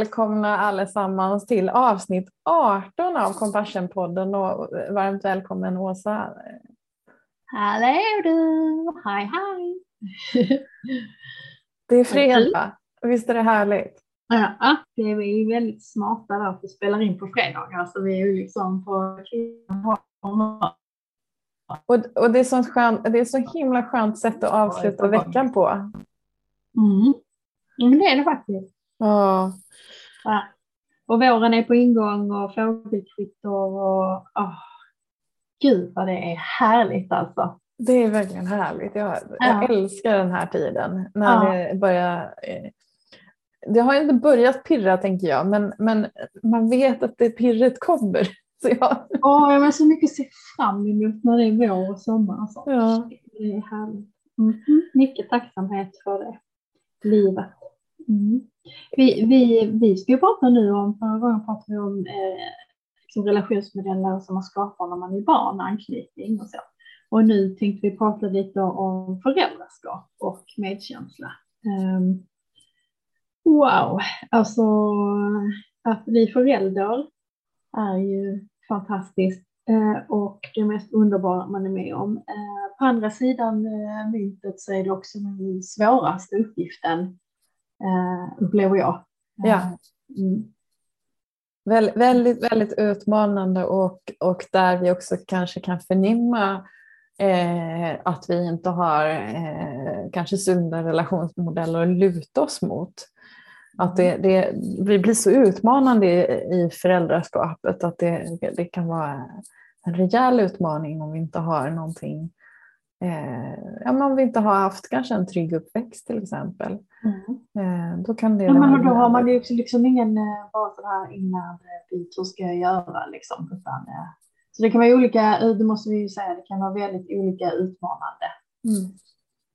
välkomna allesammans till avsnitt 18 av Compassion-podden och varmt välkommen Åsa. Hallå du! Hej hej! Det är fredag, visst är det härligt? Ja, det är vi väldigt smarta där att spela in på fredagar så vi är ju liksom på och, och det, är så skönt, det är så himla skönt sätt att avsluta veckan på. Mm. Men det är det faktiskt. Ja. Ja. Och våren är på ingång och fågelkvitter och oh, gud vad det är härligt alltså. Det är verkligen härligt. Jag, ja. jag älskar den här tiden när ja. det börjar eh, det har inte börjat pirra tänker jag, men, men man vet att det pirret kommer. Så jag... Oh, jag har så mycket att se fram emot när det är vår och sommar. Alltså. Ja. Det är härligt. Mm. Mycket tacksamhet för det livet. Mm. Vi, vi, vi ska ju prata nu om, förra gången pratade vi om eh, liksom relationsmodeller som man skapar när man är barn, anknytning och så. Och nu tänkte vi prata lite om föräldraskap och medkänsla. Um, wow, alltså att bli förälder är ju fantastiskt eh, och det mest underbara man är med om. Eh, på andra sidan eh, myntet så är det också den svåraste uppgiften upplever jag. Ja. Mm. Väl, väldigt, väldigt utmanande och, och där vi också kanske kan förnimma eh, att vi inte har eh, kanske sunda relationsmodeller att luta oss mot. Att det, det, blir så utmanande i föräldraskapet att det, det kan vara en rejäl utmaning om vi inte har någonting eh, ja, om vi inte har haft kanske en trygg uppväxt till exempel. Mm. Eh, då kan det ja, men då har man ju liksom, liksom ingen eh, bara så här innan bit, hur ska jag göra liksom. Utan, eh, så det kan vara olika, eh, det måste vi ju säga, det kan vara väldigt olika utmanande. Mm.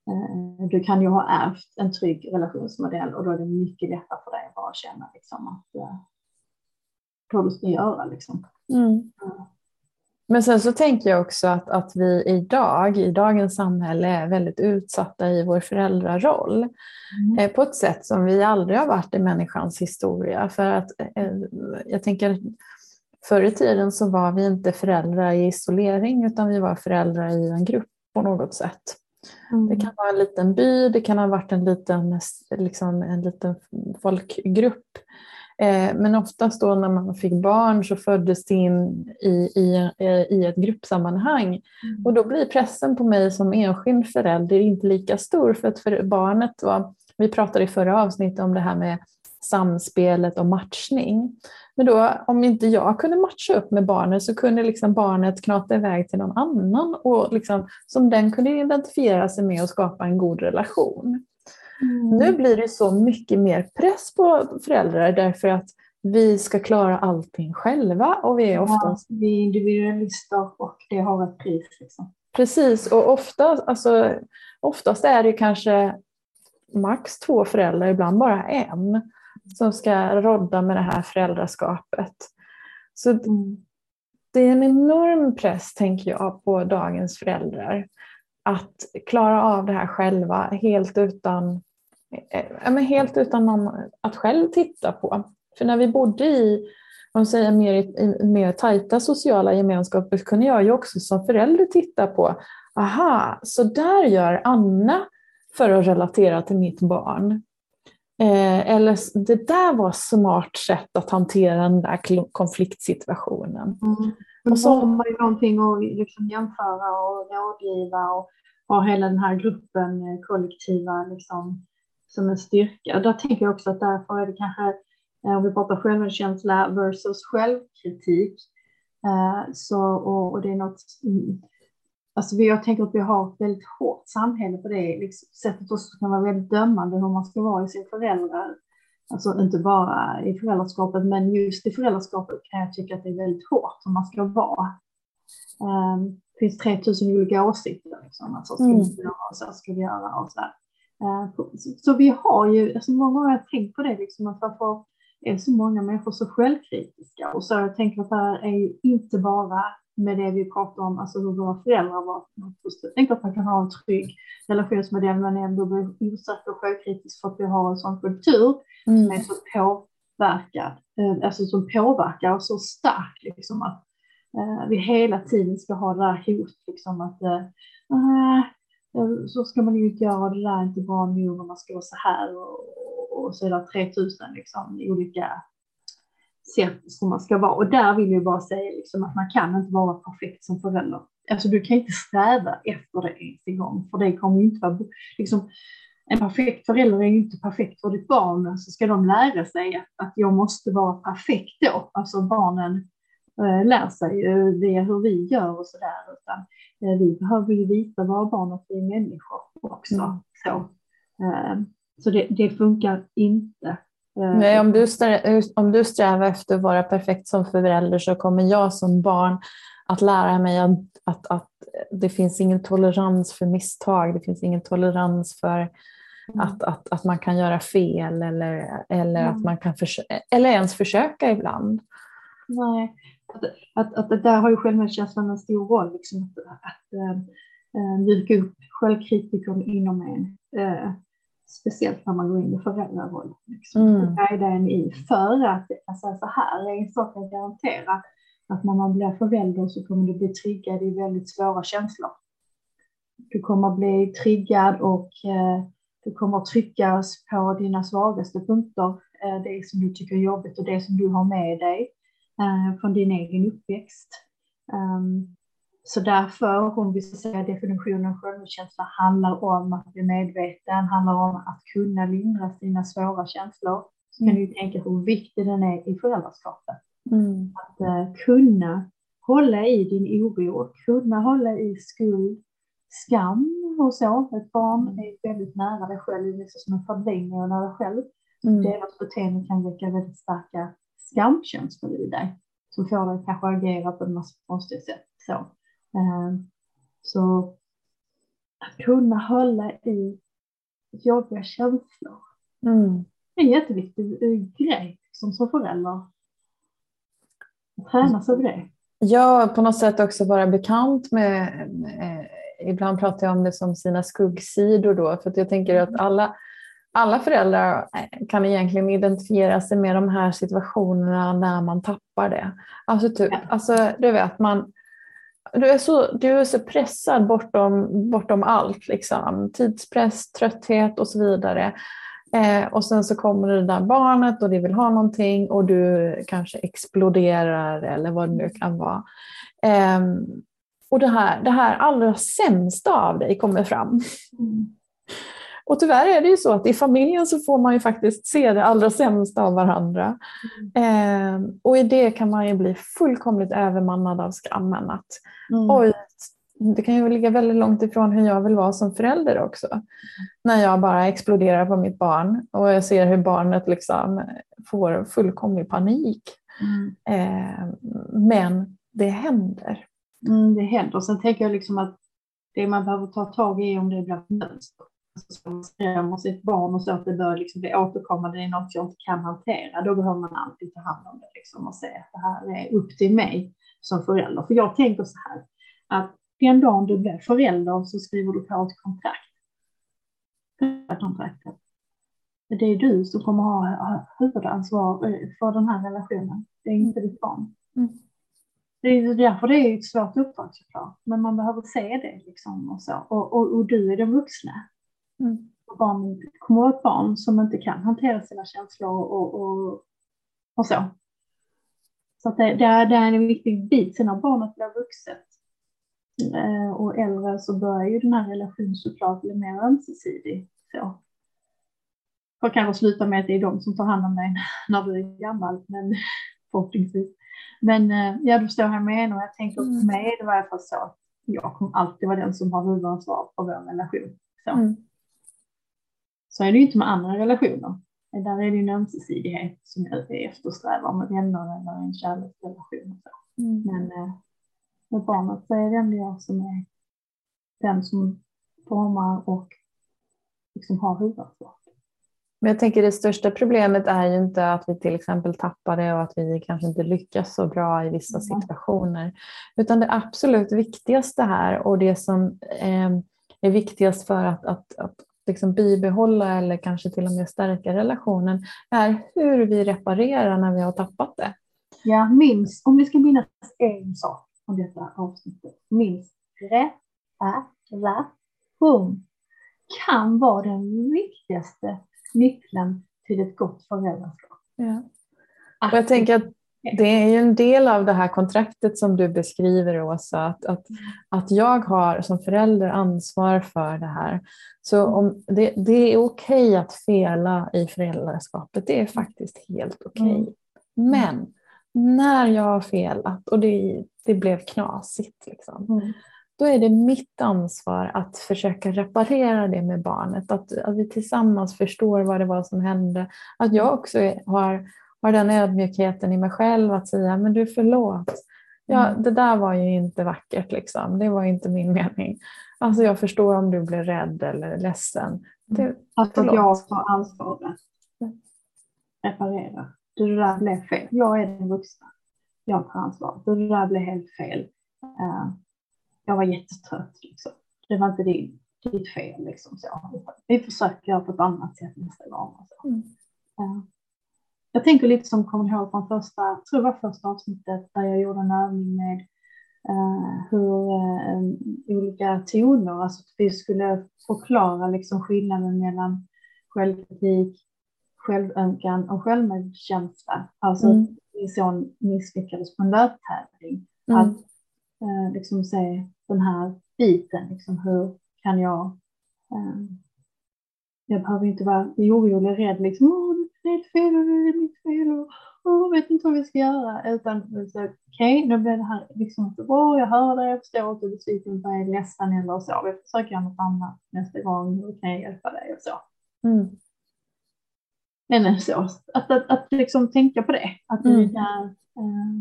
Eh, du kan ju ha ärvt en trygg relationsmodell och då är det mycket lättare för dig att bara känna liksom att eh, vad du ska göra. Liksom. Mm. Men sen så tänker jag också att, att vi idag, i dagens samhälle, är väldigt utsatta i vår föräldraroll. Mm. Eh, på ett sätt som vi aldrig har varit i människans historia. För att jag tänker, förr i tiden så var vi inte föräldrar i isolering utan vi var föräldrar i en grupp på något sätt. Mm. Det kan vara en liten by, det kan ha varit en liten, liksom en liten folkgrupp. Eh, men oftast då när man fick barn så föddes det in i, i, i ett gruppsammanhang. Mm. Och då blir pressen på mig som enskild förälder inte lika stor för att för barnet var, vi pratade i förra avsnittet om det här med samspelet och matchning. Men då, om inte jag kunde matcha upp med barnet så kunde liksom barnet knata iväg till någon annan och liksom, som den kunde identifiera sig med och skapa en god relation. Mm. Nu blir det så mycket mer press på föräldrar därför att vi ska klara allting själva och vi är oftast... Ja, vi är individualister och det har ett pris. Liksom. Precis, och ofta, alltså, oftast är det kanske max två föräldrar, ibland bara en som ska rodda med det här föräldraskapet. Så mm. det är en enorm press, tänker jag, på dagens föräldrar att klara av det här själva helt utan, ja, men helt utan någon att själv titta på. För när vi bodde i om säger mer, i mer tajta sociala gemenskaper kunde jag ju också som förälder titta på, aha, så där gör Anna för att relatera till mitt barn. Eh, eller det där var ett smart sätt att hantera den där konfliktsituationen. Mm. Och så har man ju någonting att liksom jämföra och rådgiva och ha hela den här gruppen eh, kollektiva liksom, som en styrka. Där tänker jag också att därför är det kanske, eh, om vi pratar självkänsla versus självkritik, eh, så, och, och det är något mm, Alltså jag tänker att vi har ett väldigt hårt samhälle på det liksom, sättet också kan vara väldigt dömande hur man ska vara i sin föräldrar. Alltså inte bara i föräldraskapet, men just i föräldraskapet kan jag tycka att det är väldigt hårt hur man ska vara. Um, det finns 3000 olika åsikter. Liksom. Alltså, ska vi göra och så ska vi göra och så. Uh, så, så, vi har ju, alltså många gånger har jag tänkt på det, liksom, att varför är så många människor så självkritiska? Och så jag tänker att det här är ju inte bara med det vi pratar om, alltså hur våra föräldrar var. Jag tänker att man kan ha en trygg relationsmodell men ändå bli utsatt och självkritisk för att vi har en sån kultur mm. som är så påverkad, eh, alltså som påverkar oss så starkt liksom att eh, vi hela tiden ska ha det där hot liksom att eh, Eh, så ska man ju inte göra, det där är inte bra nog och man ska vara så här och, och så är det 3000 liksom olika sätt som man ska vara. Och där vill jag bara säga liksom att man kan inte vara perfekt som förälder. Alltså du kan inte sträva efter det ens en gång, för det kommer inte vara, liksom, en perfekt förälder är ju inte perfekt för ditt barn, så ska de lära sig att, att jag måste vara perfekt då. Alltså barnen lär sig eh, det hur vi gör och sådär, utan eh, vi behöver ju visa våra barn att vi är människor också. Mm. Så, eh, så det, det, funkar inte. Eh, Nej, om du, om du strävar efter att vara perfekt som förälder så kommer jag som barn att lära mig att, att, att det finns ingen tolerans för misstag, det finns ingen tolerans för Mm. Att, att, att man kan göra fel eller, eller mm. att man kan eller ens försöka ibland. Nej, att, att, att det där har ju självmedkänslan en stor roll. Liksom, att att äh, mjuka upp självkritikern inom en. Äh, speciellt när man går in i föräldraroll. Liksom. Mm. Guida en i för att alltså, så här är en sak att garantera att när man blir förälder så kommer du bli triggad i väldigt svåra känslor. Du kommer bli triggad och eh, du kommer tryckas på dina svagaste punkter, eh, det som du tycker är jobbigt och det som du har med dig från din egen uppväxt. Ehm, så därför, om vi ska säga definitionen självkänsla handlar om att bli medveten, handlar om att kunna lindra sina svåra känslor. Så kan mm. du tänka hur viktig den är i föräldraskapet. Mm. Att uh, kunna hålla i din oro, kunna hålla i skuld, skam, och så. Ett barn mm. är väldigt nära dig själv, liksom som en förlängning av dig själv. Mm. Deras beteende kan väcka väldigt starka skamkänslor i dig som får dig kanske agera på en massa konstiga sätt. Så, eh, så att kunna hålla i jobbiga känslor mm. är en jätteviktig grej som, som förälder. Träna sig över det. Ja, på något sätt också vara bekant med, med ibland pratar jag om det som sina skuggsidor då, för jag tänker att alla, alla föräldrar eh, kan egentligen identifiera sig med de här situationerna när man tappar det. Alltså, typ, alltså du vet, man, du är så, du är så pressad bortom, bortom allt, liksom. tidspress, trötthet och så vidare. Eh, och sen så kommer det där barnet och det vill ha någonting och du kanske exploderar eller vad det nu kan vara. Eh, och det här, det här allra sämsta av dig kommer fram. Mm. Och tyvärr är det ju så att i familjen så får man ju faktiskt se det allra sämsta av varandra. Mm. Eh, och i det kan man ju bli fullkomligt övermannad av skammen. Att, mm. Oj, det kan ju ligga väldigt långt ifrån hur jag vill vara som förälder också. När jag bara exploderar på mitt barn och jag ser hur barnet liksom får fullkomlig panik. Mm. Eh, men det händer. Mm, det händer. Sen tänker jag liksom att det man behöver ta tag i om det blir ett mönster. Man skrämmer sitt barn och så att det börjar liksom bli återkommande, det är något jag inte kan hantera. Då behöver man alltid ta hand om det liksom och säga att det här är upp till mig som förälder. För jag tänker så här att den dagen du blir förälder så skriver du på ett kontrakt. Kontraktet. Det är du som kommer ha huvudansvar för den här relationen. Det är inte ditt barn. Mm. Det är därför det är ett svårt uppdrag såklart. Men man behöver se det liksom och så. Och, och, och du är den vuxna. Mm. Och barn, kommer ett barn som inte kan hantera sina känslor och, och, och så. Så det, det, är, det är en viktig bit. Sen när barnet blir vuxet eh, och äldre så börjar ju den här relationen såklart bli mer ömsesidig. Så. Får kanske sluta med att det är de som tar hand om dig när du är gammal, men förhoppningsvis. Men eh, ja, du står här med och jag tänker mm. för mig är det i varje fall så att jag kommer alltid vara den som har huvudansvar för vår relation. Så. Mm. Så är det ju inte med andra relationer. Där är det en ömsesidighet som jag eftersträvar med vänner eller en kärleksrelation. Mm. Men eh, med barnet så är det ändå jag som är den som formar och liksom har huvudansvar. Men jag tänker det största problemet är ju inte att vi till exempel tappar det och att vi kanske inte lyckas så bra i vissa situationer. Utan det absolut viktigaste här och det som eh, är viktigast för att, att, att liksom bibehålla eller kanske till och med stärka relationen är hur vi reparerar när vi har tappat det. Ja, minns, om vi ska minnas en sak om detta avsnittet, minns reparation kan vara den viktigaste nyckeln till ett gott föräldraskap. Ja. Och jag tänker att det är ju en del av det här kontraktet som du beskriver Åsa, att, att, att jag har som förälder ansvar för det här. Så om det, det är okej att fela i föräldraskapet, det är faktiskt helt okej. Mm. Men när jag har felat och det, det blev knasigt, liksom, mm. då är det mitt ansvar att försöka reparera det med barnet. Att, att vi tillsammans förstår vad det var som hände. Att jag också har har den ödmjukheten i mig själv att säga, men du förlåt. Ja, mm. det där var ju inte vackert, liksom. det var inte min mening. Alltså jag förstår om du blir rädd eller ledsen. Det, alltså att jag tar ansvaret. Reparera. Det där blev fel. Jag är den vuxna. Jag tar ansvar. Det där blev helt fel. Uh, jag var jättetrött. Liksom. Det var inte ditt fel. Liksom, så. Vi försöker göra på ett annat sätt nästa gång. Alltså. Mm. Jag tänker lite som kommer ihåg från första, tror jag var första avsnittet där jag gjorde en övning med uh, hur uh, olika toner, alltså att vi skulle förklara liksom skillnaden mellan självkritik, självömkan och självmedkänsla. Alltså mm. min son misslyckades på en löptävling. Mm. Att uh, liksom se den här biten, liksom hur kan jag jag behöver inte vara orolig, rädd, liksom, det är fel och det är mitt fel och jag vet inte vad vi ska göra. Utan okej, okay, då blir det här liksom inte bra, jag hör dig, jag förstår att du är besviken på mig, ledsen eller så. Vi försöker göra något annat nästa gång, hur kan jag hjälpa dig och så. Mm. Men så, att, att, att liksom tänka på det, att mm. det är äh,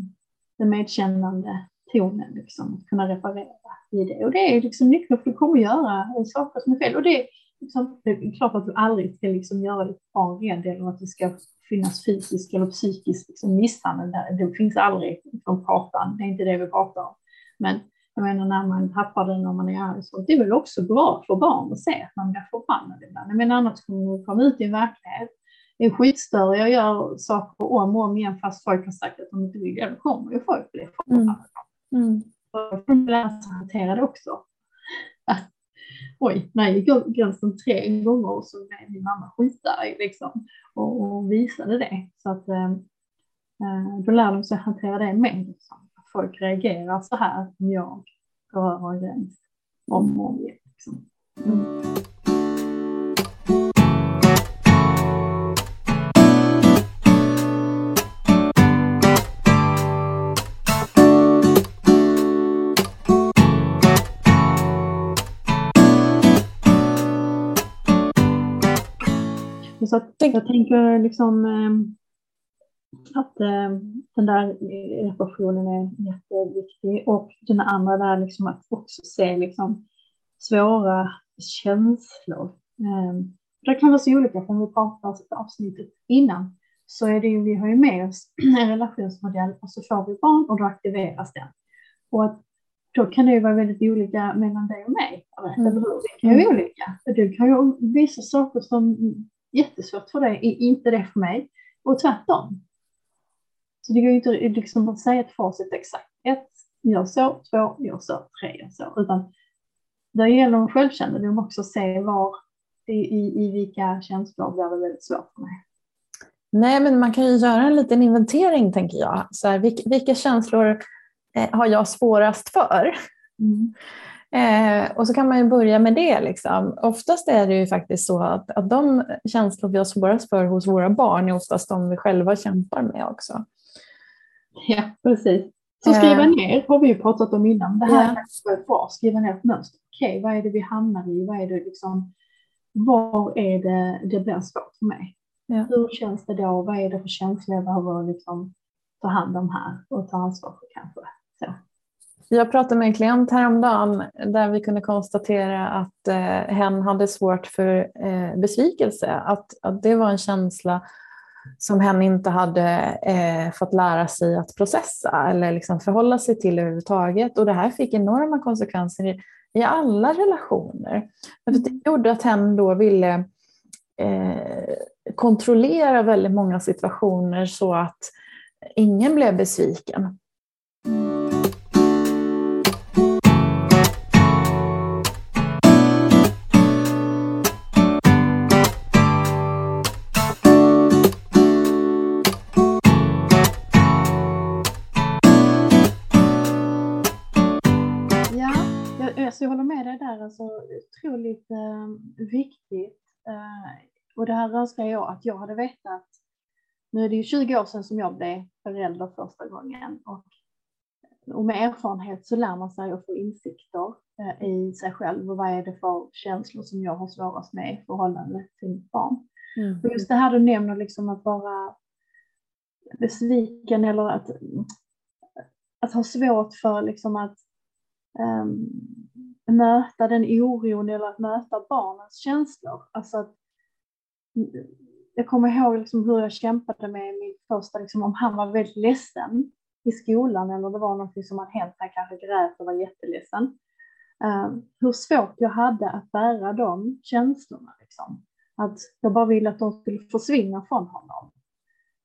den medkännande tonen, liksom, att kunna reparera i det. Och det är liksom nyckeln för att kommer göra saker som är fel. Och det, liksom, det är klart att du aldrig ska liksom göra ditt barn rädd eller att det ska finnas fysisk eller psykisk liksom, misshandel. Där. Det finns aldrig från pratan, det är inte det vi pratar om. Men jag menar när man tappar det när man är arg, så det är väl också bra för barn att se att man blir förbannad ibland. Jag menar annars kommer man komma ut i en verklighet, är skitstörig och gör saker om och om igen fast folk har sagt att de inte vill det, då kommer ju folk bli förbannade. Mm. Mm. Och får lära sig hantera det också. Oj, när jag gick gränsen tre gånger så blev min mamma skitarg liksom och, och visade det. Så att eh, eh då lär de sig hantera det med. Liksom. Folk reagerar så här om jag går över en gräns om och om igen. Liksom. Mm. Så att, jag tänker liksom eh, att eh, den där reparationen är jätteviktig och den andra där liksom att också se liksom svåra känslor. Eh, det kan vara så olika, för om vi pratar om avsnittet innan så är det ju, vi har ju med oss en relationsmodell och så får vi barn och då aktiveras den. Och att då kan det ju vara väldigt olika mellan dig och mig. Mm. Eller hur? Det kan ju vara olika. Du kan ju visa saker som jättesvårt för dig inte det för mig. Och tvärtom. Så det går ju inte liksom att säga ett facit exakt. Ett, gör så, två, gör så, tre, gör så. Utan det gäller självkännedom också att se var, i, i, i vilka känslor blir det väldigt svårt för mig. Nej, men man kan ju göra en liten inventering tänker jag. Så här, vilka, vilka känslor eh, har jag svårast för? Mm. Eh, och så kan man ju börja med det. Liksom. Oftast är det ju faktiskt så att, att de känslor vi har svårast för hos våra barn är oftast de vi själva kämpar med också. Ja, precis. Så skriva eh. ner har vi ju pratat om innan. Det här ja. är bra, skriva ner ett mönster. Okej, okay, vad är det vi hamnar i? Vad är det liksom, var är det det blir svårt för mig? Ja. Hur känns det då? Vad är det för känslor jag behöver liksom ta hand om här och ta ansvar för kanske? Jag pratade med en klient häromdagen där vi kunde konstatera att eh, hen hade svårt för eh, besvikelse. Att, att det var en känsla som hen inte hade eh, fått lära sig att processa eller liksom förhålla sig till överhuvudtaget. Och det här fick enorma konsekvenser i alla relationer. Mm. Det gjorde att hen då ville eh, kontrollera väldigt många situationer så att ingen blev besviken. Alltså dig där, alltså otroligt eh, viktigt. Eh, och det här önskar jag att jag hade vetat. Nu är det ju 20 år sedan som jag blev förälder första gången och, och med erfarenhet så lär man sig att få insikter eh, i sig själv och vad är det för känslor som jag har svårast med i förhållande till mitt barn. Mm. Och just det här du nämner liksom att vara besviken eller att, att ha svårt för liksom att um, möta den oron eller att möta barnens känslor. Alltså att, jag kommer ihåg liksom hur jag kämpade med min första, liksom, om han var väldigt ledsen i skolan eller det var något som hade hänt, han kanske grät och var jätteledsen. Uh, hur svårt jag hade att bära de känslorna. Liksom. Att jag bara ville att de skulle försvinna från honom.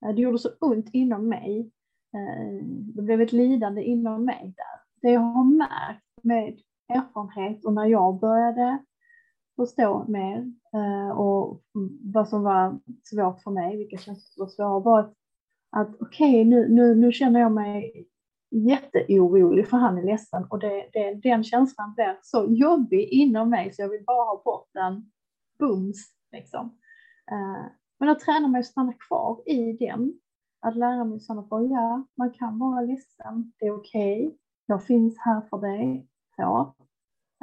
Uh, det gjorde så ont inom mig. Uh, det blev ett lidande inom mig där. Det jag har märkt med erfarenhet. Och när jag började förstå mer eh, och vad som var svårt för mig, vilka känslor som var svåra, var att, att okej, okay, nu, nu, nu känner jag mig jätteorolig för han är ledsen. Och det, det, den känslan blir så jobbig inom mig så jag vill bara ha bort den. Bums liksom. Eh, men att träna mig att stanna kvar i den, att lära mig sådana för ja, man kan vara ledsen, det är okej, okay. jag finns här för dig, på.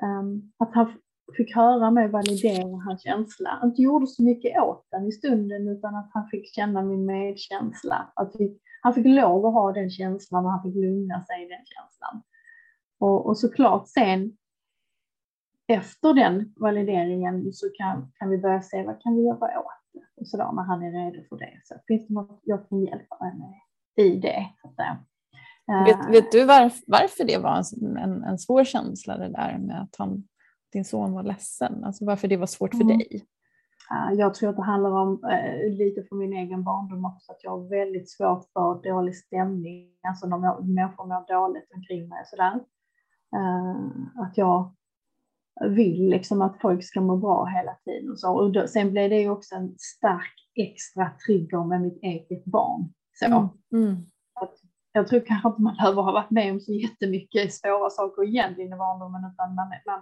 Um, att han fick höra mig validera hans känsla. Inte gjorde så mycket åt den i stunden utan att han fick känna min medkänsla. Att vi, han fick lov att ha den känslan och han fick lugna sig i den känslan. Och, och såklart sen efter den valideringen så kan, kan vi börja se vad kan vi göra åt det och sådär när han är redo för det. Så finns det något jag kan hjälpa mig med i det. Så att säga. Vet, eh. vet du varf, varför det var en, en, en, svår känsla det där med att han, din son var ledsen? Alltså varför det var svårt för mm. dig? Jag tror att det handlar om eh, lite för min egen barndom också, att jag har väldigt svårt för dålig stämning, alltså när människor mår dåligt omkring mig sådär. Eh, att jag vill liksom att folk ska må bra hela tiden och så. Och då, sen blev det ju också en stark extra trigger med mitt eget barn. Så. Mm. Mm jag tror kanske inte man behöver ha varit med om så jättemycket svåra saker egentligen i barndomen, utan man, man,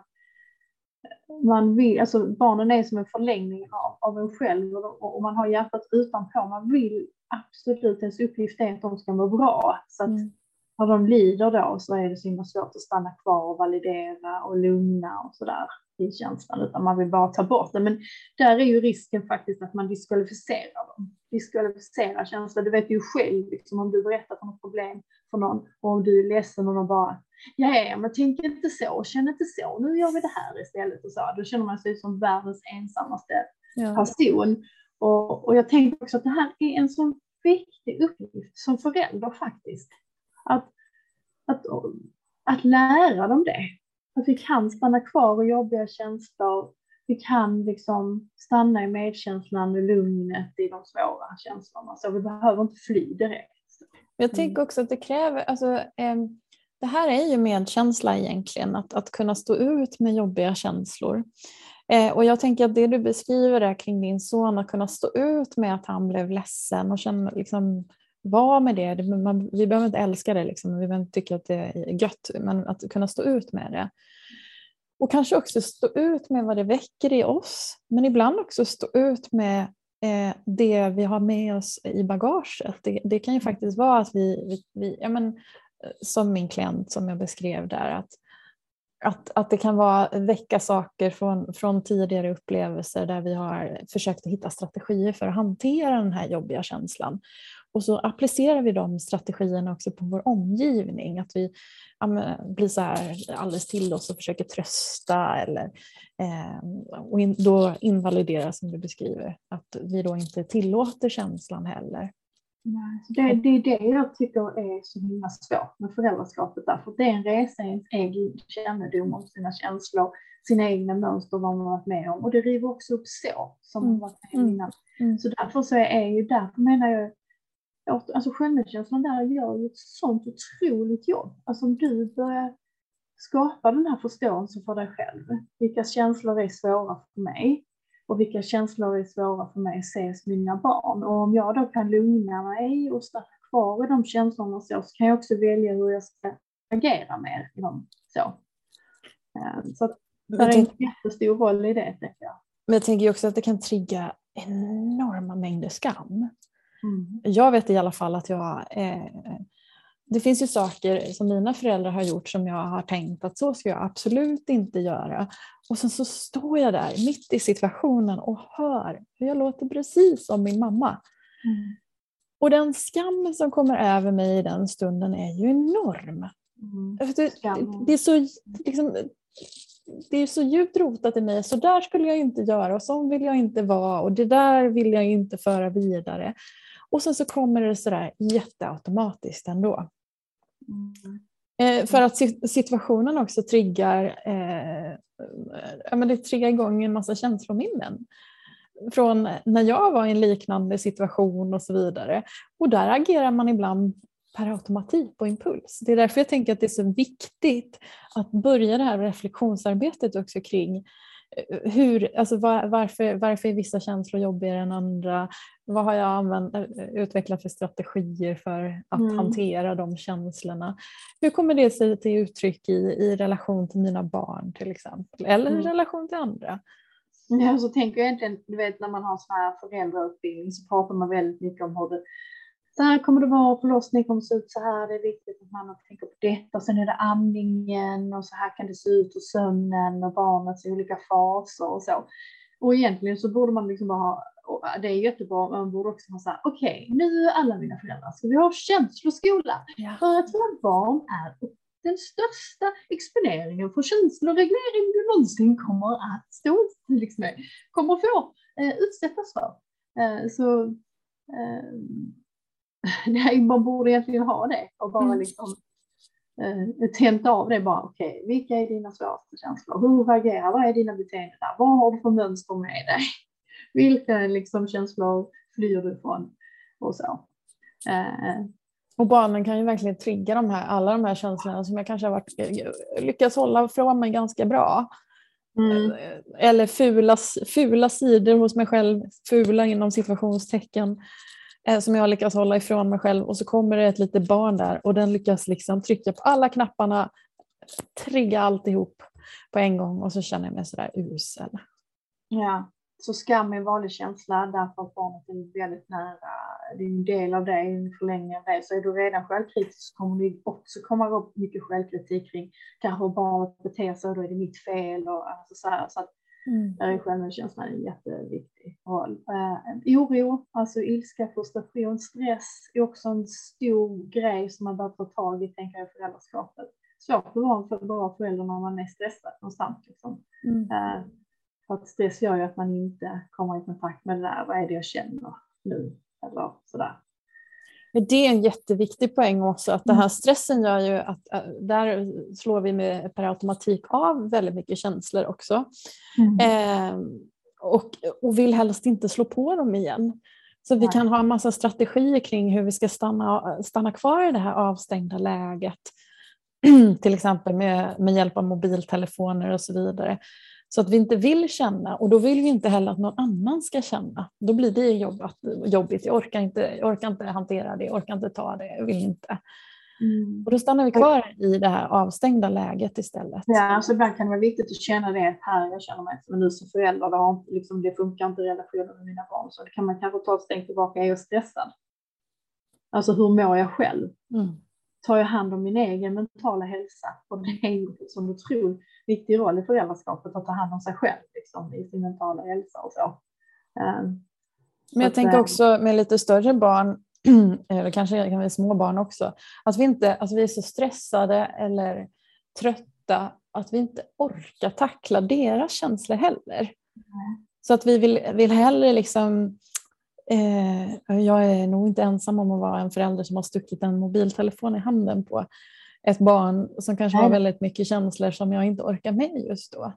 man vill, alltså barnen är som en förlängning av, av en själv och, och man har hjärtat utanpå. Man vill absolut, ens uppgift är att de ska må bra. Så att mm när de lider då så är det så himla svårt att stanna kvar och validera och lugna och sådär i känslan, utan man vill bara ta bort det. Men där är ju risken faktiskt att man diskvalificerar dem. Diskvalificerar känslor. Du vet ju själv, liksom, om du berättar om ett problem för någon och om du är ledsen och de bara ja, men tänk inte så, känn inte så, nu gör vi det här istället och så. Då känner man sig som världens ensammaste ja. person. Och, och jag tänker också att det här är en så viktig uppgift som förälder faktiskt. Att, att, att lära dem det. Att vi kan stanna kvar i jobbiga känslor. Vi kan liksom stanna i medkänslan och lugnet i de svåra känslorna. Så vi behöver inte fly direkt. Jag tänker också att det kräver, alltså, ehm, det här är ju medkänsla egentligen, att, att kunna stå ut med jobbiga känslor. Eh, och jag tänker att det du beskriver där kring din son, att kunna stå ut med att han blev ledsen och känna liksom, vara med det. Man, vi behöver inte älska det, liksom, vi behöver inte tycka att det är gött, men att kunna stå ut med det. Och kanske också stå ut med vad det väcker i oss, men ibland också stå ut med eh, det vi har med oss i bagaget. Det, det kan ju mm. faktiskt vara att vi, vi, vi ja, men, eh, som min klient som jag beskrev där, att, att, att det kan vara väcka saker från, från tidigare upplevelser där vi har försökt hitta strategier för att hantera den här jobbiga känslan. Och så applicerar vi de strategierna också på vår omgivning. Att vi ja, blir så här alldeles till oss och försöker trösta eller eh, och in, då invalidera som du beskriver. Att vi då inte tillåter känslan heller. Det, det är det jag tycker är så himla svårt med föräldraskapet därför det är en resa i ens egen kännedom om sina känslor, sina egna mönster, vad man varit med om och det river också upp så som man varit med om mm. innan. Mm. Så därför så är ju, därför menar jag Alltså självmedkänslan där gör ju ett sånt otroligt jobb. Alltså om du börjar skapa den här förståelsen för dig själv. Vilka känslor är svåra för mig? Och vilka känslor är svåra för mig att se hos mina barn? Och om jag då kan lugna mig och stanna kvar i de känslorna så, så kan jag också välja hur jag ska agera mer i dem. Så, eh, så det är en jättestor roll i det, tänker jag. Men jag tänker också att det kan trigga enorma mängder skam. Mm. Jag vet i alla fall att jag eh, det finns ju saker som mina föräldrar har gjort som jag har tänkt att så ska jag absolut inte göra. Och sen så står jag där mitt i situationen och hör hur jag låter precis som min mamma. Mm. Och den skam som kommer över mig i den stunden är ju enorm. Mm. Det, det, är så, liksom, det är så djupt rotat i mig, så där skulle jag inte göra och så vill jag inte vara och det där vill jag inte föra vidare. Och sen så kommer det sådär jätteautomatiskt ändå. Mm. Eh, för att situationen också triggar, eh, men det triggar igång en massa känslominnen. Från när jag var i en liknande situation och så vidare. Och där agerar man ibland per automatik på impuls. Det är därför jag tänker att det är så viktigt att börja det här reflektionsarbetet också kring eh, hur, alltså var, varför, varför är vissa känslor jobbigare än andra? Vad har jag använt, eh, utvecklat för strategier för att mm. hantera de känslorna? Hur kommer det sig till uttryck i, i relation till mina barn till exempel? Eller mm. i relation till andra? Ja, så tänker jag egentligen, du vet när man har sån här föräldrautbildning så pratar man väldigt mycket om hur det så här kommer det vara, förlossning kommer se ut så här, det är viktigt att man tänker på detta, sen är det amningen och så här kan det se ut och sömnen och barnets olika faser och så. Och egentligen så borde man liksom bara ha det är jättebra, man borde också ha så här, okej, okay, nu alla mina föräldrar ska vi ha känsloskola. Ja. För att våra barn är den största exponeringen för känsloreglering du någonsin kommer att stå liksom, kommer få eh, utsättas för. Eh, så eh, nej, man borde egentligen ha det och bara mm. liksom eh, tänt av det bara. Okej, okay, vilka är dina svåraste känslor? Hur reagerar? Vad är dina beteenden? Vad har du för mönster med dig? Vilka liksom känslor flyr du ifrån? Och så. Eh, och barnen kan ju verkligen trigga de här, alla de här känslorna som jag kanske har varit, lyckats hålla från mig ganska bra. Mm. Eh, eller fula, fula sidor hos mig själv, fula inom situationstecken, eh, som jag lyckas hålla ifrån mig själv och så kommer det ett litet barn där och den lyckas liksom trycka på alla knapparna, trigga alltihop på en gång och så känner jag mig sådär usel. Ja, så skam är en vanlig känsla därför att barnet är väldigt nära. Det är en del av det, en förlängning av det. Så är du redan självkritisk så kommer det också komma upp mycket självkritik kring kanske hur barnet beter sig och då är det mitt fel och alltså så här. Så att mm. där är självmedkänslan en jätteviktig roll. Eh, oro, alltså ilska, frustration, stress är också en stor grej som man behöver ta tag i, tänker jag, i föräldraskapet. Svårt att vara för bra förälder när man är stressad konstant. Liksom. Mm. Eh, för att stress gör ju att man inte kommer i kontakt med det där, vad är det jag känner nu? Eller sådär. Det är en jätteviktig poäng också, att den här mm. stressen gör ju att äh, där slår vi med per automatik av väldigt mycket känslor också. Mm. Eh, och, och vill helst inte slå på dem igen. Så vi kan ha en massa strategier kring hur vi ska stanna, stanna kvar i det här avstängda läget. Till exempel med, med hjälp av mobiltelefoner och så vidare. Så att vi inte vill känna och då vill vi inte heller att någon annan ska känna. Då blir det jobbat, jobbigt. Jag orkar, inte, jag orkar inte hantera det, jag orkar inte ta det, jag vill inte. Mm. Och då stannar vi kvar i det här avstängda läget istället. Ja, alltså ibland kan det vara viktigt att känna det här, jag känner mig som nu som förälder, det, har, liksom, det funkar inte i relationen med mina barn, så det kan man kanske ta ett steg tillbaka, är jag stressad? Alltså hur mår jag själv? Mm tar jag hand om min egen mentala hälsa. Och det är en otroligt viktig roll i föräldraskapet att ta hand om sig själv liksom, i sin mentala hälsa och så. Ehm, Men jag att, tänker eh, också med lite större barn, eller kanske kan vi små barn också, att vi inte, alltså vi är så stressade eller trötta att vi inte orkar tackla deras känslor heller. Mm. Så att vi vill, vill hellre liksom eh, jag är nog inte ensam om att vara en förälder som har stuckit en mobiltelefon i handen på ett barn som kanske har väldigt mycket känslor som jag inte orkar med just då.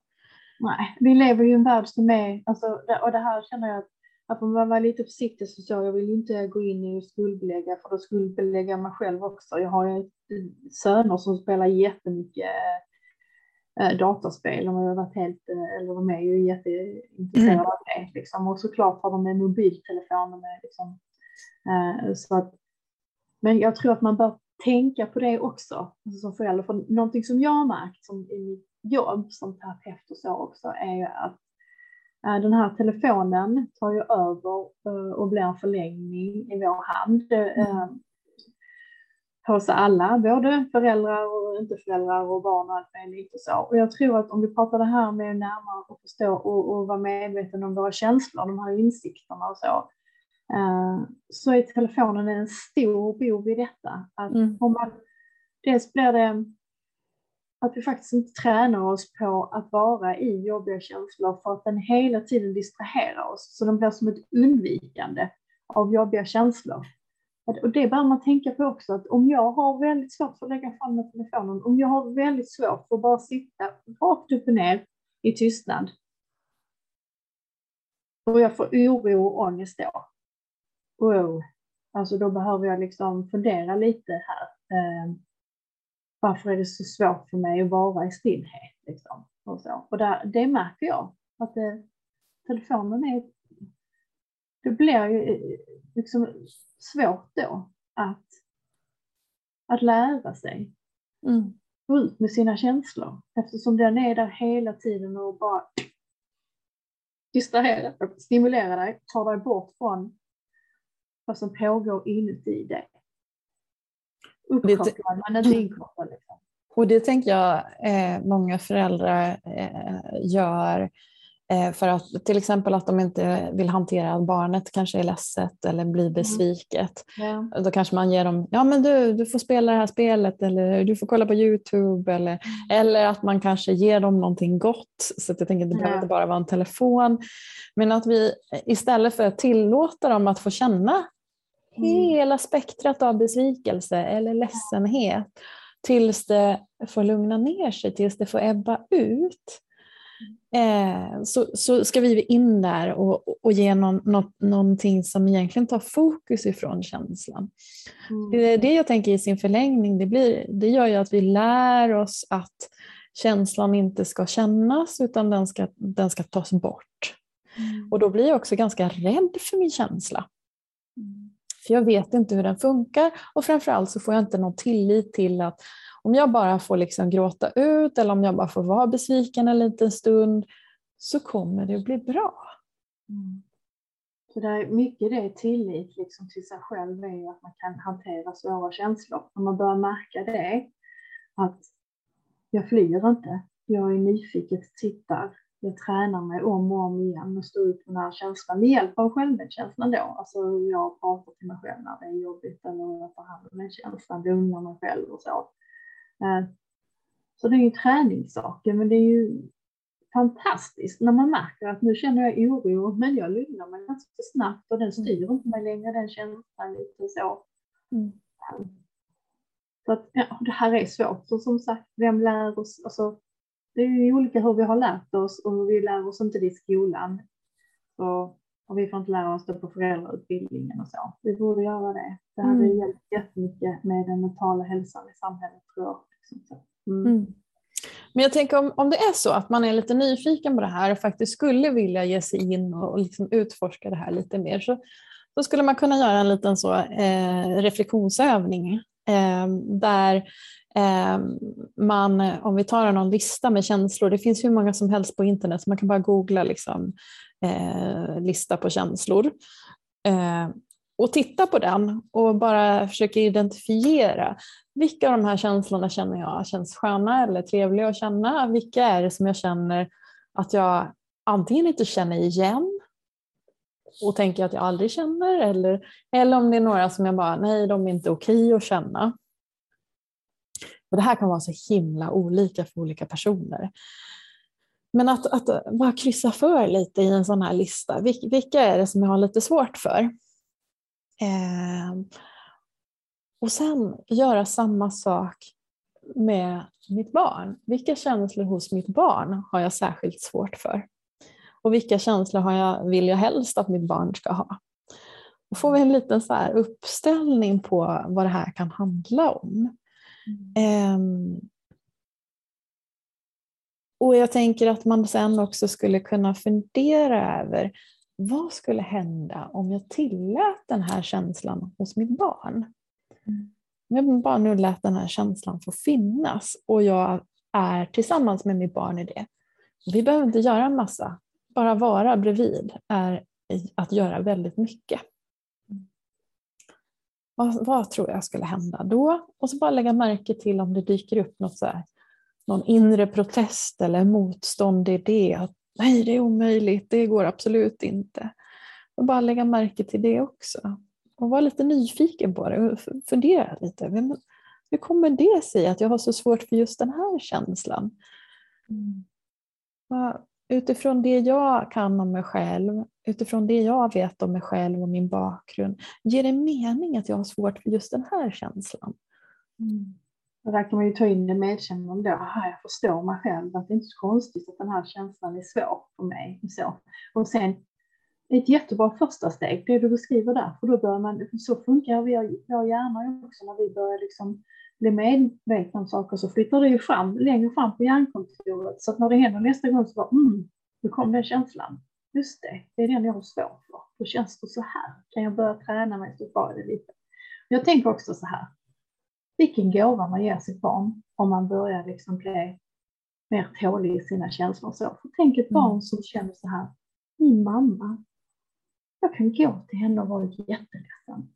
Nej, vi lever ju i en värld som är, alltså, och det här känner jag att, att man var lite försiktig så, så jag vill inte gå in i skuldbelägga för då skuldbelägga mig själv också. Jag har ju söner som spelar jättemycket äh, dataspel och har varit helt, eh, eller de är ju jätteintresserade mm. av det liksom. Och såklart har de en mobiltelefon med liksom, äh, så att, men jag tror att man bör tänka på det också alltså som förälder. För någonting som jag har märkt som i mitt jobb som terapeut och så också är ju att den här telefonen tar ju över och blir en förlängning i vår hand. Äh, hos alla, både föräldrar och inte föräldrar och barn och allt möjligt och så. Och jag tror att om vi pratar det här med närmare och förstå och, och vara medveten om våra känslor, de här insikterna och så, Eh, så är telefonen en stor bov i detta. Att mm. om man, dels blir det att vi faktiskt inte tränar oss på att vara i jobbiga känslor för att den hela tiden distraherar oss. Så den blir som ett undvikande av jobbiga känslor. Och det bör man tänka på också, att om jag har väldigt svårt för att lägga fram med telefonen, om jag har väldigt svårt för att bara sitta rakt upp och ner i tystnad och jag får oro och ångest då, wow, alltså då behöver jag liksom fundera lite här. Eh, varför är det så svårt för mig att vara i stillhet? Liksom, och så. och där, det märker jag, att eh, telefonen är, det blir ju eh, liksom svårt då att, att lära sig. Mm. Gå ut med sina känslor eftersom den är där hela tiden och bara distraherar, stimulerar dig, tar dig bort från vad som pågår inuti dig. Uppkopplad men inte inkopplad. Liksom. Och det tänker jag eh, många föräldrar eh, gör för att till exempel att de inte vill hantera att barnet kanske är ledset eller blir mm. besviket. Mm. Ja. Då kanske man ger dem, ja men du, du får spela det här spelet eller du får kolla på Youtube eller, mm. eller att man kanske ger dem någonting gott. Så att jag tänker det ja. behöver inte bara vara en telefon. Men att vi istället för att tillåta dem att få känna Mm. hela spektrat av besvikelse eller ledsenhet tills det får lugna ner sig, tills det får ebba ut. Eh, så, så ska vi in där och, och ge någon, något, någonting som egentligen tar fokus ifrån känslan. Mm. Det det jag tänker i sin förlängning, det, blir, det gör ju att vi lär oss att känslan inte ska kännas utan den ska, den ska tas bort. Mm. Och då blir jag också ganska rädd för min känsla. För jag vet inte hur den funkar och framförallt så får jag inte någon tillit till att om jag bara får liksom gråta ut eller om jag bara får vara besviken en liten stund så kommer det att bli bra. Mm. Så det är mycket det är tillit liksom till sig själv är att man kan hantera svåra känslor. Om man börjar märka det, att jag flyr inte, jag är nyfiket tittar, jag tränar mig om och om igen och stå ut med den här känslan med hjälp av självmedkänslan då. Alltså jag pratar till mig själv när det är jobbigt eller jag tar hand om den känslan, lugnar mig själv och så. Eh, så det är ju träningssaker, men det är ju fantastiskt när man märker att nu känner jag oro, men jag lugnar mig ganska snabbt och den styr inte mig längre, den känslan lite så. Mm. Så att, ja, det här är svårt, och som sagt, vem lär oss, alltså det är ju olika hur vi har lärt oss och vi lär oss inte det i skolan. Så, och vi får inte lära oss det på föräldrautbildningen och så. Vi borde göra det. Det hade mm. hjälpt jättemycket med den mentala hälsan i samhället tror jag. Liksom. Mm. Mm. Men jag tänker om, om det är så att man är lite nyfiken på det här och faktiskt skulle vilja ge sig in och, liksom utforska det här lite mer så, så skulle man kunna göra en liten så, eh, reflektionsövning Ehm, där Eh, man, om vi tar någon lista med känslor, det finns hur många som helst på internet, så man kan bara googla liksom, eh, lista på känslor. Eh, och titta på den och bara försöka identifiera vilka av de här känslorna känner jag känns sköna eller trevliga att känna. Vilka är det som jag känner att jag antingen inte känner igen och tänker att jag aldrig känner eller, eller om det är några som jag bara, nej de är inte okej att känna. Och det här kan vara så himla olika för olika personer. Men att, att bara kryssa för lite i en sån här lista. Vil, vilka är det som jag har lite svårt för? Eh, och sen göra samma sak med mitt barn. Vilka känslor hos mitt barn har jag särskilt svårt för? Och vilka känslor har jag, vill jag helst att mitt barn ska ha? Då får vi en liten så här uppställning på vad det här kan handla om. Mm. Um, och jag tänker att man sen också skulle kunna fundera över vad skulle hända om jag tillät den här känslan hos mitt barn? Mm. Om jag bara nu lät den här känslan få finnas och jag är tillsammans med mitt barn i det. Vi behöver inte göra en massa, bara vara bredvid är att göra väldigt mycket. Vad, vad, tror jag skulle hända då? Och så bara lägga märke till om det dyker upp något så här, någon inre protest eller motstånd i det. Att, Nej, det är omöjligt, det går absolut inte. Och bara lägga märke till det också. Och vara lite nyfiken på det och fundera lite. Men, hur kommer det sig att jag har så svårt för just den här känslan? Mm. Utifrån det jag kan om mig själv, utifrån det jag vet om mig själv och min bakgrund, ger det mening att jag har svårt för just den här känslan? Mm. Och där kan man ju ta in det medkännande då, aha, jag förstår mig själv, att det är inte så konstigt att den här känslan är svår för mig. Och, så. och sen ett jättebra första steg, det du beskriver där, för då börjar man, så funkar vår hjärna också när vi börjar liksom bli medvetna om saker så flyttar det ju fram, längre fram på hjärnkontoret så att när det händer nästa gång så bara, mm, nu kom den känslan. Just det, det är den jag har svårt för. Då känns det så här. Kan jag börja träna mig stå kvar i det lite? Jag tänker också så här, vilken gåva man ger sitt barn om man börjar liksom bli mer tålig i sina känslor. Så för tänk ett barn mm. som känner så här, min mamma, jag kan gå till henne och vara jätteledsen.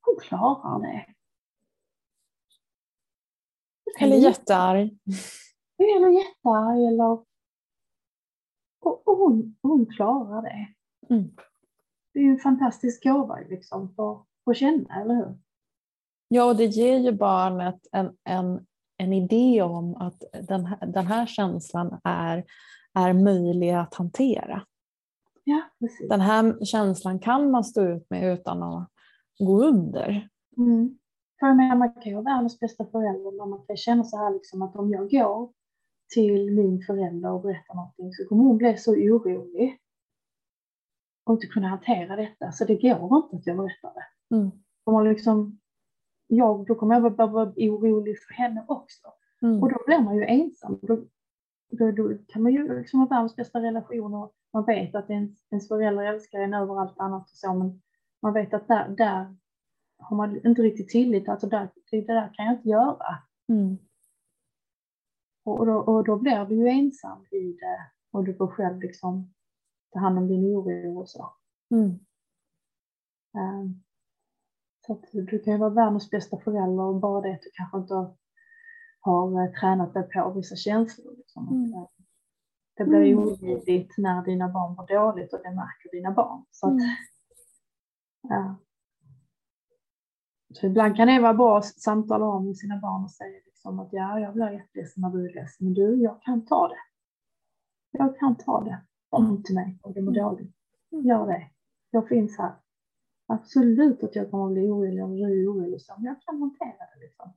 Hon klarar det. Eller jättearg. Eller jättearg eller och, hon, hon klarar det. Mm. Det är ju en fantastisk gåva liksom för att känna, eller hur? Ja, och det ger ju barnet en, en, en idé om att den här, den här känslan är, är möjlig att hantera. Ja, precis. Den här känslan kan man stå ut med utan att gå under. Mm. För menar, man kan ju vara världens bästa förälder men man kan känna så här liksom att om jag går till min förälder och berättar någonting så kommer hon bli så orolig och inte kunna hantera detta så det går inte att jag berättar det. Mm. man liksom, jag, då kommer jag vara, vara orolig för henne också. Mm. Och då blir man ju ensam. Då, då, då kan man ju liksom ha världens bästa relationer. Man vet att ens, ens förälder älskar en över allt annat och så, men man vet att där, där har man inte riktigt tillit. Alltså där, det där kan jag inte göra. Mm. Och, då, och då blir du ju ensam i det och du får själv liksom ta hand om din oro och så. Mm. Um, så att du kan ju vara världens bästa förälder och bara det att du kanske inte har uh, tränat dig på vissa känslor. Liksom. Mm. Det blir ju olidligt när dina barn mår dåligt och det märker dina barn. Så att, uh, så ibland kan det vara bra att samtala om med sina barn och säga liksom att ja, jag blir jätteledsen när du är ledsen, men du, jag kan ta det. Jag kan ta det. Kom till mig om du mår dåligt. Gör det. Jag finns här. Absolut att jag kommer att bli orolig om du är orolig, men jag kan hantera det. Liksom.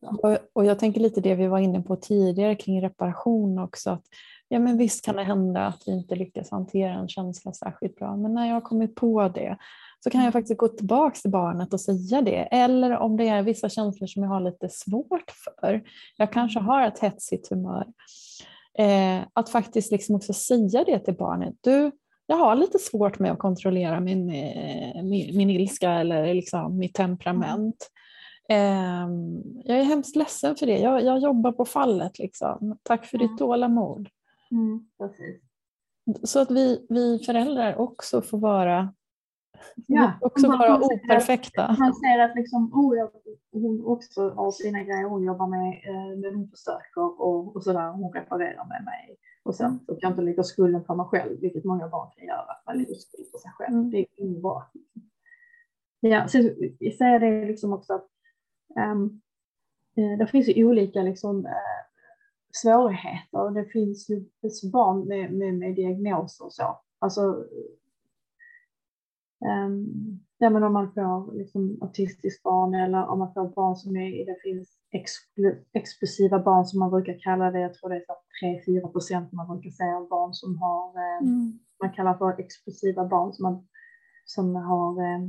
Ja. Och jag tänker lite det vi var inne på tidigare kring reparation också. Att, ja, men visst kan det hända att vi inte lyckas hantera en känsla särskilt bra, men när jag har kommit på det så kan jag faktiskt gå tillbaka till barnet och säga det. Eller om det är vissa känslor som jag har lite svårt för. Jag kanske har ett hetsigt humör. Eh, att faktiskt liksom också säga det till barnet. Du, jag har lite svårt med att kontrollera min, eh, min, min ilska eller liksom mitt temperament. Eh, jag är hemskt ledsen för det. Jag, jag jobbar på fallet. Liksom. Tack för ditt tålamod. Mm, Så att vi, vi föräldrar också får vara Ja, också vara operfekta. Man ser att liksom, oh, hon också har sina grejer hon jobbar med, eh, men hon försöker och, och sådär. Hon reparerar med mig. Och sen så kan jag inte lägga skulden på mig själv, vilket många barn kan göra. Man lägger skuld på sig själv. Mm. Det är inte bra. Ja, så jag säger det liksom också att um, det finns ju olika liksom, uh, svårigheter. Det finns ju barn med, med, med diagnoser och så. Alltså, ja, men om man får liksom autistiskt barn eller om man får barn som är, det finns explosiva barn som man brukar kalla det, jag tror det är 3-4 procent man brukar säga av barn som har, eh, mm. man kallar för explosiva barn som, man, som har eh,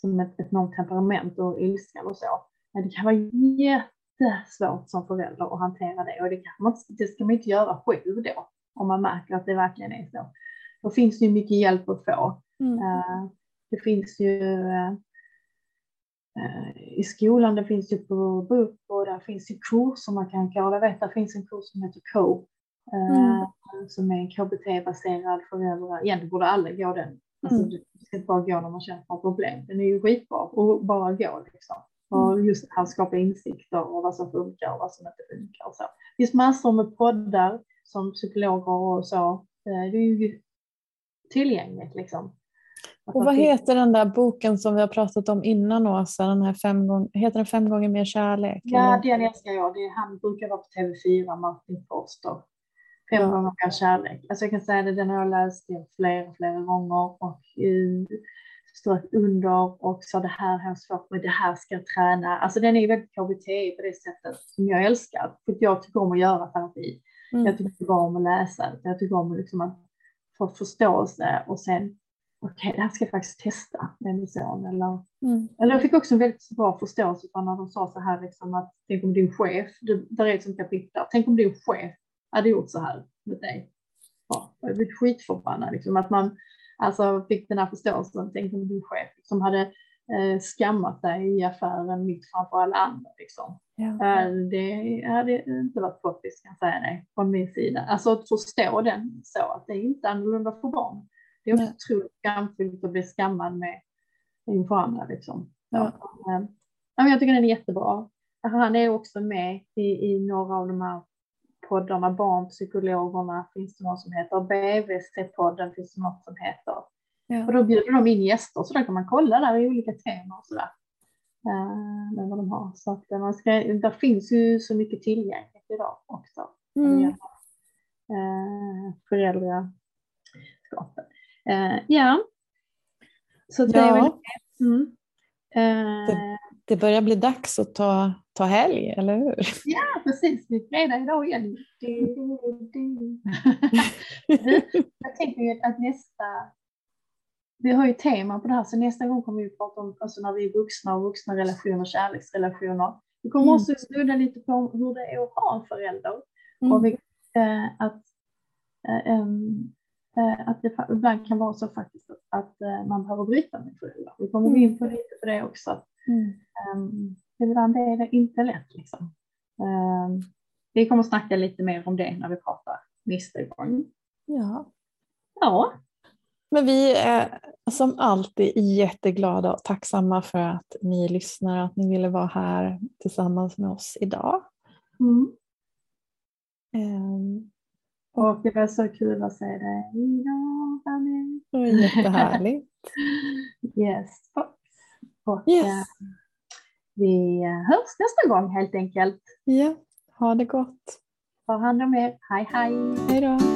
som ett, ett enormt temperament och ilskan och så. Men det kan vara jättesvårt som förälder att hantera det och det, kan man, det ska man inte göra själv då om man märker att det verkligen är så. Då finns det ju mycket hjälp att få. Mm. Uh, det finns ju uh, i skolan, det finns ju på BUP och där finns ju kurser man kan gå. Jag vet det finns en kurs som heter COPE mm. som är KBT-baserad för föräldrar. Egentligen borde alla gå den. Alltså, mm. Du ska inte bara gå när man känner att man har problem. Den är ju skitbra att bara gå liksom. Och mm. just att skapa insikter och vad som funkar och vad som inte funkar. Och så. Det finns massor med poddar som psykologer och så. Det är ju tillgängligt liksom. Och vad heter den där boken som vi har pratat om innan Åsa? Den här fem gång, heter den Fem gånger mer kärlek? Ja, eller? den älskar jag. Det är, han brukar vara på TV4, Martin Forster. Fem ja. gånger mer kärlek. Alltså jag kan säga det, den har jag läst flera, flera gånger och uh, strök under och sa det här har jag svårt med, det här ska jag träna. Alltså den är väldigt KBT på det sättet som jag älskar. För jag tycker om att göra terapi. Mm. Jag tycker om att läsa. Jag tycker om liksom att få förståelse och sen okej, okay, det här ska jag faktiskt testa med min son. Eller, mm. eller jag fick också en väldigt bra förståelse för när de sa så här, liksom att tänk om din chef, det, där är ett sånt kapitel, tänk om din chef hade gjort så här med dig. Ja, jag blev skitförbannad, liksom, att man alltså, fick den här förståelsen, tänk om din chef som hade eh, skammat dig i affären mitt framför alla andra. Liksom. Ja. Eh, det hade inte varit poppis kan jag säga dig, från min sida. Alltså att förstå den så, att det är inte annorlunda för barn. Det är också otroligt skamfyllt att bli skammad med inför andra. Liksom. Ja. Ja, jag tycker den är jättebra. Han är också med i, i några av de här poddarna, Barnpsykologerna finns det någon som heter, BVC-podden finns det något som heter. Ja. Och då bjuder de in gäster så då kan man kolla där i olika teman och sådär. Uh, vad de har. Så att man ska, där finns ju så mycket tillgängligt idag också. Mm. Uh, föräldraskapet. Uh, ja. Så det ja. är väl mm. uh, det, det, börjar bli dags att ta, ta helg, eller hur? Ja, precis. Det är fredag idag igen. jag tänker att nästa... Vi har ju tema på det här, så nästa gång kommer vi prata om alltså när vi är vuxna och vuxna relationer, kärleksrelationer. Vi kommer mm. också snudda lite på hur det är att ha en förälder. Mm. Och vi, äh, att, äh, um, Eh, att det ibland kan vara så faktiskt att, eh, man behöver bryta med föräldrar. Vi kommer mm. in på lite på det också. Mm. Ibland är det inte lätt liksom. Um, vi kommer snacka lite mer om det när vi pratar nästa gång. Ja. Ja. Men vi är som alltid jätteglada och tacksamma för att ni lyssnar och att ni ville vara här tillsammans med oss idag. Mm. Um, och det var så kul att se dig idag, Fanny. Jättehärligt. yes. Och yes. Äh, vi hörs nästa gång helt enkelt. Ja, ha det gott. Ta hand om er. Hej hej. Hej då.